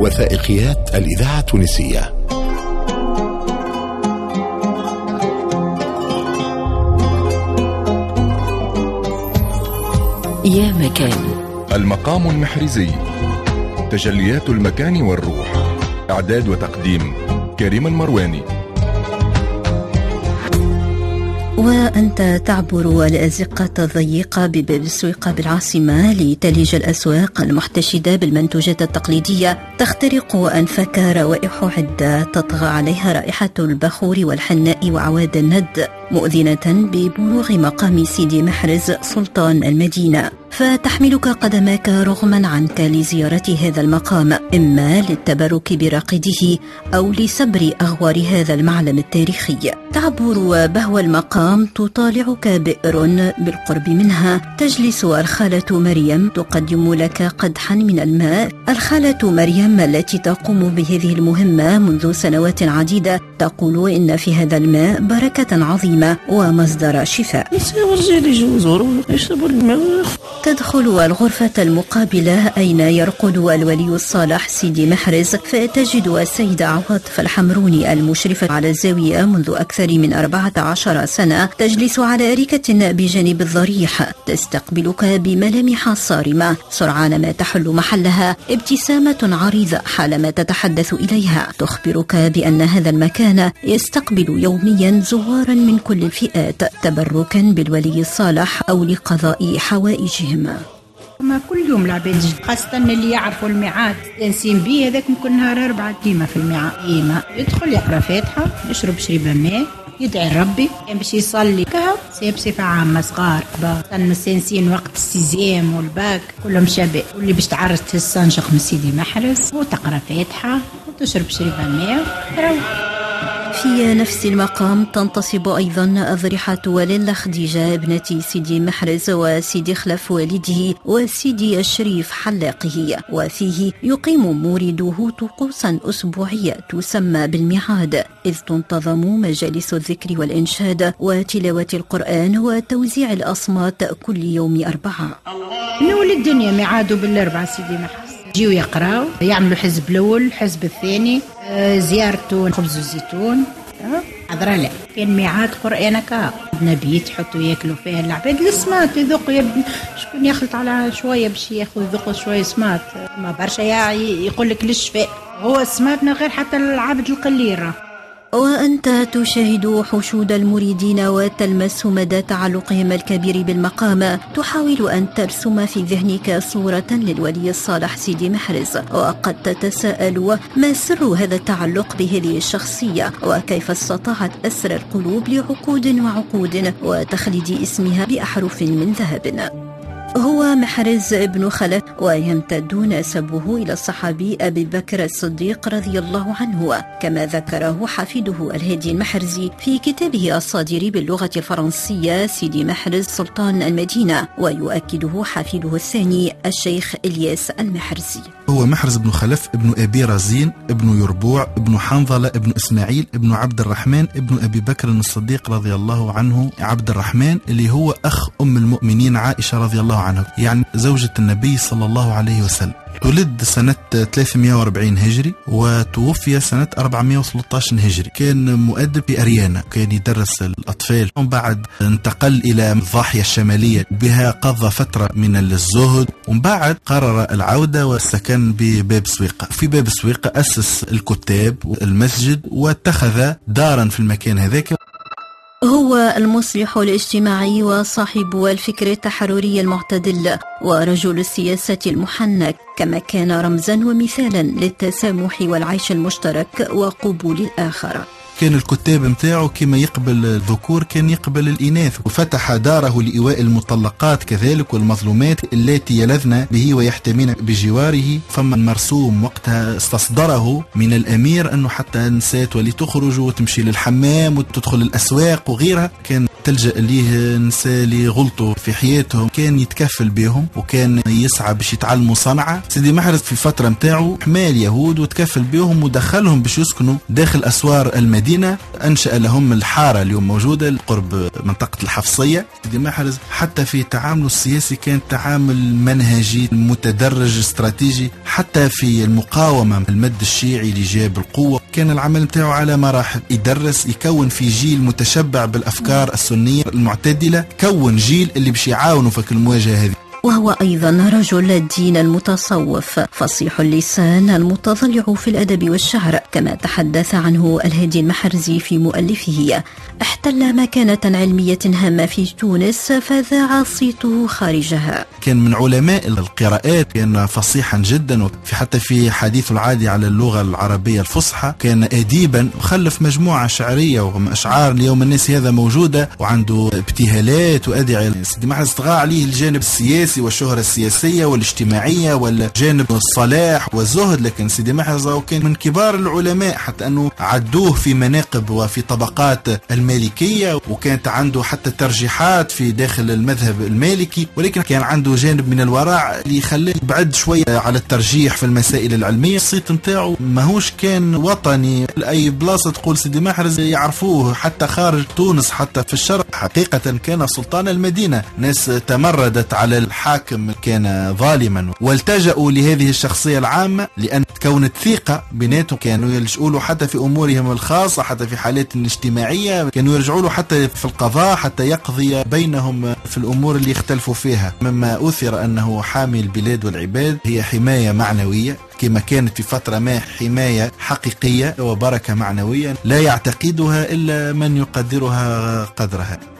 وثائقيات الإذاعة التونسية. يا مكان. المقام المحرزي تجليات المكان والروح. إعداد وتقديم كريم المرواني. وأنت تعبر الأزقة الضيقة بباب السويقة بالعاصمة لتلج الأسواق المحتشدة بالمنتوجات التقليدية. تخترق أنفك روائح عدة تطغى عليها رائحة البخور والحناء وعواد الند. مؤذنة ببلوغ مقام سيدي محرز سلطان المدينة. فتحملك قدماك رغما عنك لزيارة هذا المقام إما للتبرك براقده أو لسبر أغوار هذا المعلم التاريخي. تعبر بهو المقام تطالعك بئر بالقرب منها. تجلس الخالة مريم تقدم لك قدحا من الماء. الخالة مريم التي تقوم بهذه المهمة منذ سنوات عديدة تقول إن في هذا الماء بركة عظيمة. ومصدر شفاء. تدخل الغرفة المقابلة أين يرقد الولي الصالح سيدي محرز فتجد السيدة عواطف الحمروني المشرفة على الزاوية منذ أكثر من 14 سنة تجلس على أريكة بجانب الضريح. تستقبلك بملامح صارمة سرعان ما تحل محلها ابتسامة عريضة حالما تتحدث إليها. تخبرك بأن هذا المكان يستقبل يوميا زوارا من كل الفئات تبركا بالولي الصالح أو لقضاء حوائجهم. ما كل يوم العباد خاصة اللي يعرفوا الميعاد. تنسيم بيه هذاك ممكن نهار أربعة ديما في الميعاد. ديما. يدخل يقرأ فاتحة يشرب شريبة ماء يدعي لربي باش يصلي. كهو سي بصفة عامة صغار. كبار مستانسين وقت السيزيام والباك. كلهم شباب. واللي باش تعرس تهز من سيدي محرز وتقرأ فاتحة وتشرب شريبة ماء. في نفس المقام تنتصب أيضا أضرحة وليلة خديجة ابنة سيدي محرز وسيدي خلف والده وسيدي الشريف حلاقه وفيه يقيم موردوه طقوسا أسبوعية تسمى بالميعاد. إذ تنتظم مجالس الذكر والإنشاد وتلاوة القرآن وتوزيع الأصمات كل يوم أربعة. نولي الدنيا ميعاده بالأربعة سيدي محرز. يجيو يقراو يعملوا حزب الأول الحزب الثاني آه، زيارته خبز الزيتون. حضرة لا. كان ميعاد قرآنك نبيت يحطوا ياكلوا فيها العباد. السمات يذوقوا شكون يخلط على شوية باش ياخذ يذوقوا شوية سمات؟ ما برشا يقول لك للشفاء. هو السمات من غير حتى العبد القليل وأنت تشاهد حشود المريدين وتلمس مدى تعلقهم الكبير بالمقام تحاول أن ترسم في ذهنك صورة للولي الصالح سيدي محرز وقد تتساءل ما سر هذا التعلق بهذه الشخصية وكيف استطاعت أسر القلوب لعقود وعقود وتخليد اسمها بأحرف من ذهب. هو محرز ابن خلف ويمتد نسبه إلى الصحابي أبي بكر الصديق رضي الله عنه كما ذكره حفيده الهادي المحرزي في كتابه الصادر باللغة الفرنسية سيدي محرز سلطان المدينة ويؤكده حفيده الثاني الشيخ إلياس المحرزي. هو محرز بن خلف ابن أبي رزين ابن يربوع ابن حنظلة ابن إسماعيل ابن عبد الرحمن ابن أبي بكر الصديق رضي الله عنه عبد الرحمن اللي هو أخ أم المؤمنين عائشة رضي الله عنها يعني زوجة النبي صلى الله عليه وسلم. ولد سنة 340 هجري وتوفي سنة 413 هجري. كان مؤدب في أريانا. كان يدرس الأطفال. ومن بعد انتقل إلى الضاحية الشمالية. بها قضى فترة من الزهد. ومن بعد قرر العودة والسكن بباب سويقة. في باب سويقة أسس الكتاب والمسجد. واتخذ دارا في المكان هذاك. هو المصلح الاجتماعي وصاحب الفكر التحرري المعتدل ورجل السياسة المحنك كما كان رمزا ومثالا للتسامح والعيش المشترك وقبول الآخر. كان الكتاب متاعه كما يقبل الذكور كان يقبل الإناث. وفتح داره لإيواء المطلقات كذلك والمظلومات التي يلذن به ويحتمين بجواره. فما مرسوم وقتها استصدره من الأمير أنه حتى النساء تولي تخرج وتمشي للحمام وتدخل الأسواق وغيرها كان تلجأ ليه النساء اللي غلطوا في حياتهم. كان يتكفل بهم وكان يسعى باش يتعلموا صنعة. سيدي محرز في فترة متاعه حمى اليهود وتكفل بهم ودخلهم باش يسكنوا داخل أسوار المدينة. أنشأ لهم الحارة اليوم موجودة قرب منطقة الحفصية. سيدي محرز حتى في تعامله السياسي كان تعامل منهجي متدرج استراتيجي. حتى في المقاومة المد الشيعي اللي جاب القوة كان العمل متاعه على مراحل. يدرس يكون في جيل متشبع بالأفكار السنية المعتدلة كون جيل اللي باش يعاونوا في المواجهة هذه. وهو أيضا رجل الدين المتصوف فصيح اللسان المتضلع في الأدب والشعر كما تحدث عنه الهادي المحرزي في مؤلفه. احتل مكانة علمية هامة في تونس فذاع صيته خارجها. كان من علماء القراءات كان فصيحا جدا وفي حتى في حديث العادي على اللغة العربية الفصحى كان أديبا وخلف مجموعة شعرية وأشعار اليوم الناس هذا موجودة وعنده ابتهالات وأدعية. سيدي محرز طغى عليه الجانب السياسي السياسي والشهرة السياسية والاجتماعية والجانب الصلاح والزهد لكن سيدي محرز كان من كبار العلماء حتى أنه عدوه في مناقب وفي طبقات المالكية وكانت عنده حتى ترجيحات في داخل المذهب المالكي ولكن كان عنده جانب من الورع اللي يخليه يبعد شوية على الترجيح في المسائل العلمية. الصيت نتاعو ماهوش كان وطني. أي بلاصة تقول سيدي محرز يعرفوه حتى خارج تونس حتى في الشرق حقيقة كان سلطان المدينة. ناس تمردت على الحاكم كان ظالما. والتجأوا لهذه الشخصية العامة لأن تكونت ثقة بيناتهم كانوا يلجؤوا له حتى في أمورهم الخاصة حتى في حالات اجتماعية كانوا يرجعوا له حتى في القضاء حتى يقضي بينهم في الأمور اللي يختلفوا فيها. مما أثر أنه حامي البلاد والعباد هي حماية معنوية كما كانت في فترة ما حماية حقيقية وبركة معنوية لا يعتقدها إلا من يقدرها قدرها.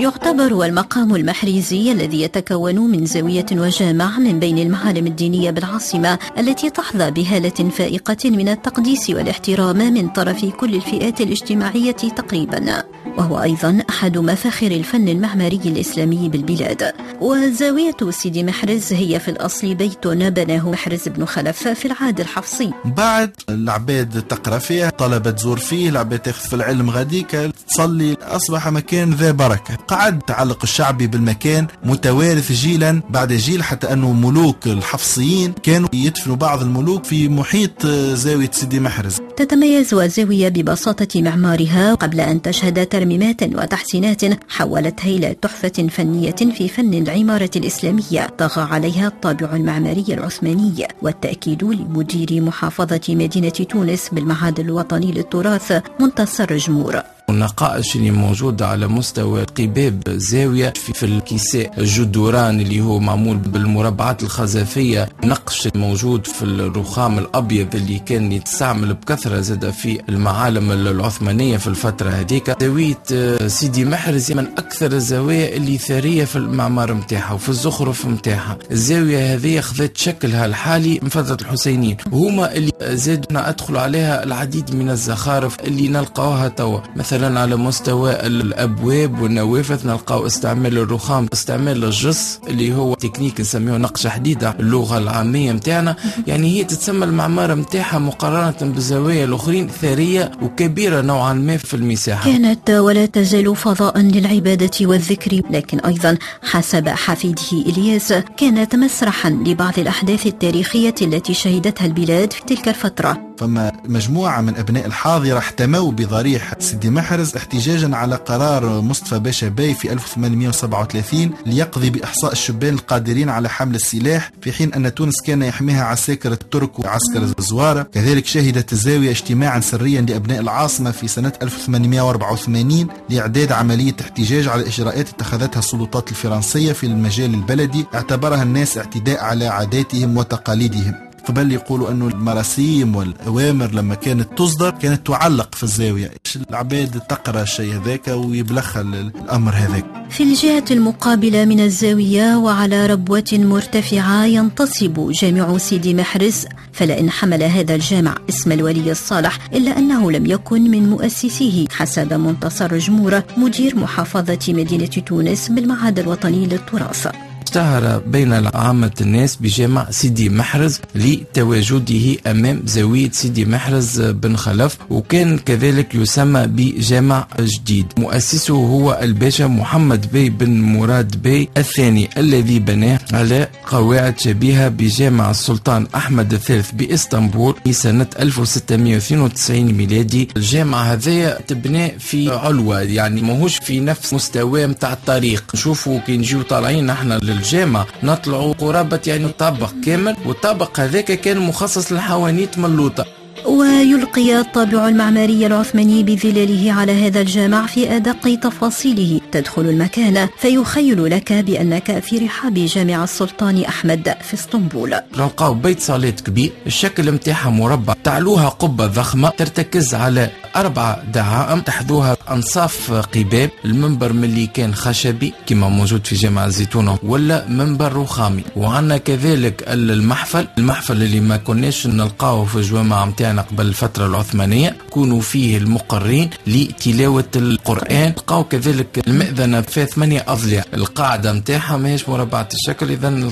يعتبر المقام المحريزي الذي يتكون من زاوية وجامع من بين المعالم الدينية بالعاصمة التي تحظى بهالة فائقة من التقديس والاحترام من طرف كل الفئات الاجتماعية تقريبا. وهو أيضا أحد مفاخر الفن المعماري الإسلامي بالبلاد. وزاوية سيدي محرز هي في الأصل بيت بناه محرز بن خلف في العهد الحفصي. بعد العباد تقرأ فيه طلبة تزور فيه العباد تاخذ في العلم غاديك تصلي أصبح مكان ذا بركة. قعد التعلق الشعبي بالمكان متوارث جيلا بعد جيل حتى أنه ملوك الحفصيين كانوا يدفنوا بعض الملوك في محيط زاوية سيدي محرز. تتميز الزاوية ببساطة معمارها قبل أن تشهد ترميمات وتحسينات حولتها إلى تحفة فنية في فن العمارة الإسلامية. طغى عليها الطابع المعماري العثماني والتأكيد لمدير محافظة مدينة تونس بالمعهد الوطني للتراث منتصر جمور النقائش اللي موجودة على مستوى قباب زاوية في, الكيساء الجدران اللي هو معمول بالمربعات الخزفية نقش موجود في الرخام الأبيض اللي كان يتستعمل بكثرة زاد في المعالم العثمانية في الفترة هذيك. زاوية آه، سيدي محرز من أكثر الزوايا اللي ثرية في المعمار متاعها وفي الزخرف متاعها. الزاوية هذه أخذت شكلها الحالي من فترة الحسينيين. وهما اللي زادنا أدخل عليها العديد من الزخارف اللي نلقاوها توا. مثلا مثلا على مستوى الأبواب والنوافذ نلقاو استعمال الرخام استعمال الجص اللي هو تكنيك نسميه نقش حديدة اللغة العامية نتاعنا يعني هي تتسمى المعمارة نتاعها مقارنة بالزوايا الأخرين ثرية وكبيرة نوعا ما في المساحة. كانت ولا تزال فضاء للعبادة والذكر لكن أيضا حسب حفيده إلياس كانت مسرحا لبعض الأحداث التاريخية التي شهدتها البلاد في تلك الفترة. فما مجموعة من أبناء الحاضرة احتموا بضريح سيدي محرز احتجاجا على قرار مصطفى باشا باي في 1837 ليقضي بإحصاء الشبان القادرين على حمل السلاح في حين أن تونس كان يحميها عساكر الترك وعسكر الزوارة كذلك شهدت الزاوية اجتماعا سريا لأبناء العاصمة في سنة 1884 لإعداد عملية احتجاج على إجراءات اتخذتها السلطات الفرنسية في المجال البلدي اعتبرها الناس اعتداء على عاداتهم وتقاليدهم. قبل يقولوا أنه المراسيم والأوامر لما كانت تصدر كانت تعلق في الزاوية. العباد تقرأ الشيء هذاك ويبلغها الأمر هذاك. في الجهة المقابلة من الزاوية وعلى ربوة مرتفعة ينتصب جامع سيدي محرز فلان حمل هذا الجامع اسم الولي الصالح إلا أنه لم يكن من مؤسسيه حسب منتصر جموره مدير محافظة مدينة تونس بالمعهد الوطني للتراث. اشتهر بين عامة الناس بجامع سيدي محرز لتواجده أمام زاوية سيدي محرز بن خلف وكان كذلك يسمى بجامع جديد. مؤسسه هو الباشا محمد بي بن مراد بي الثاني الذي بناه على قواعد شبيهة بجامع السلطان أحمد الثالث بإسطنبول في سنة 1692 ميلادي. الجامع هذا تبنى في علوة يعني ماهوش في نفس مستوى متاع الطريق. نشوفوا كي نجيو طالعين نحن للجامع نطلعوا قرابة يعني طابق كامل والطابق هذاك كان مخصص للحوانيت ملوطة. ويلقي الطابع المعماري العثماني بظلاله على هذا الجامع في أدق تفاصيله. تدخل المكان فيخيل لك بأنك في رحاب جامع السلطان أحمد في اسطنبول. نلقاو بيت صلاة كبير الشكل متاعها مربع. تعلوها قبة ضخمة ترتكز على أربع دعائم. تحذوها أنصاف قباب المنبر ملي كان خشبي كما موجود في جامع الزيتونة ولا منبر رخامي. وعندنا كذلك المحفل المحفل اللي ما كناش نلقاوه في الجوامع متاعنا. قبل الفترة العثمانية. كونوا فيه المقرين لتلاوة القرآن. لقاو كذلك المئذنة فيها ثمانية أضلاع القاعدة متاعها ماهيش مربعة الشكل إذا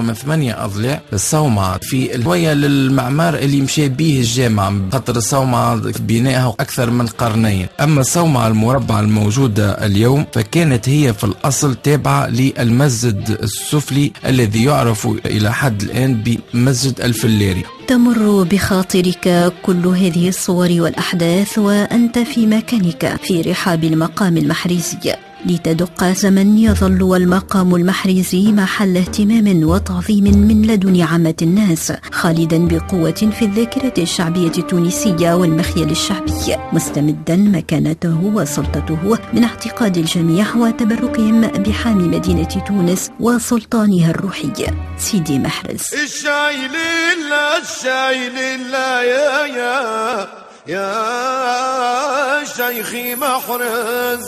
من ثمانية أضلاع الصومعة في الهوية للمعمار اللي مشى به الجامع خاطر الصومعة بنائها أكثر من قرنين. أما الصومعة المربعة الموجودة اليوم فكانت هي في الأصل تابعة للمسجد السفلي الذي يعرف إلى حد الآن بمسجد الفلاري. تمر بخاطرك كل هذه الصور والأحداث وأنت في مكانك في رحاب المقام المحريزي لتدق زمن يظل المقام المحرزي محل اهتمام وتعظيم من لدن عامة الناس خالدا بقوة في الذاكرة الشعبية التونسية والمخيل الشعبي مستمدا مكانته وسلطته من اعتقاد الجميع وتبركهم بحامي مدينة تونس وسلطانها الروحي. سيدي محرز. الشاي لله الشاي لله يا يا يا شيخي محرز.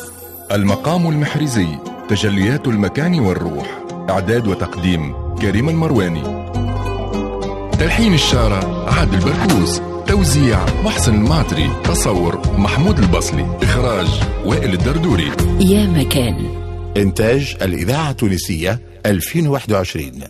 المقام المحرزي تجليات المكان والروح إعداد وتقديم كريم المرواني. تلحين الشارع عادل بركوس توزيع محسن الماطري تصور محمود البصلي إخراج وائل الدردوري. يا مكان. إنتاج الإذاعة التونسية 2021